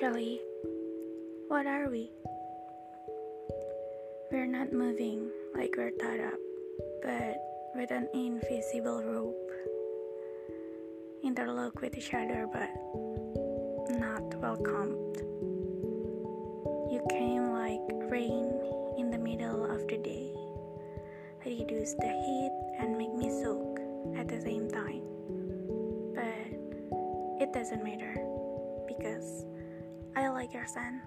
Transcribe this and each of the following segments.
Actually, what are we? We're not moving like we're tied up, but with an invisible rope. Interlock with each other, but not welcomed. You came like rain in the middle of the day, reduce the heat and make me soak at the same time. But it doesn't matter because I like your sun.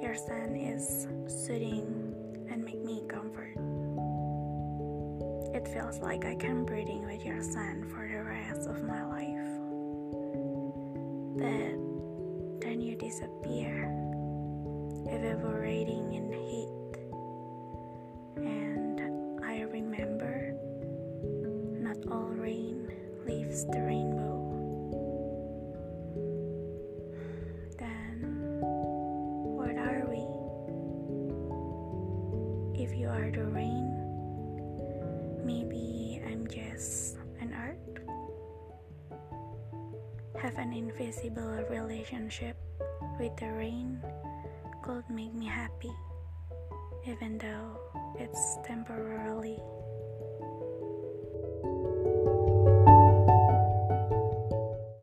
Your sun is soothing and make me comfort. It feels like I can breathing with your sun for the rest of my life. But then you disappear, evaporating in heat. And I remember not all rain leaves the rainbow. If you are the rain, maybe I'm just an art. Have an invisible relationship with the rain could make me happy, even though it's temporarily.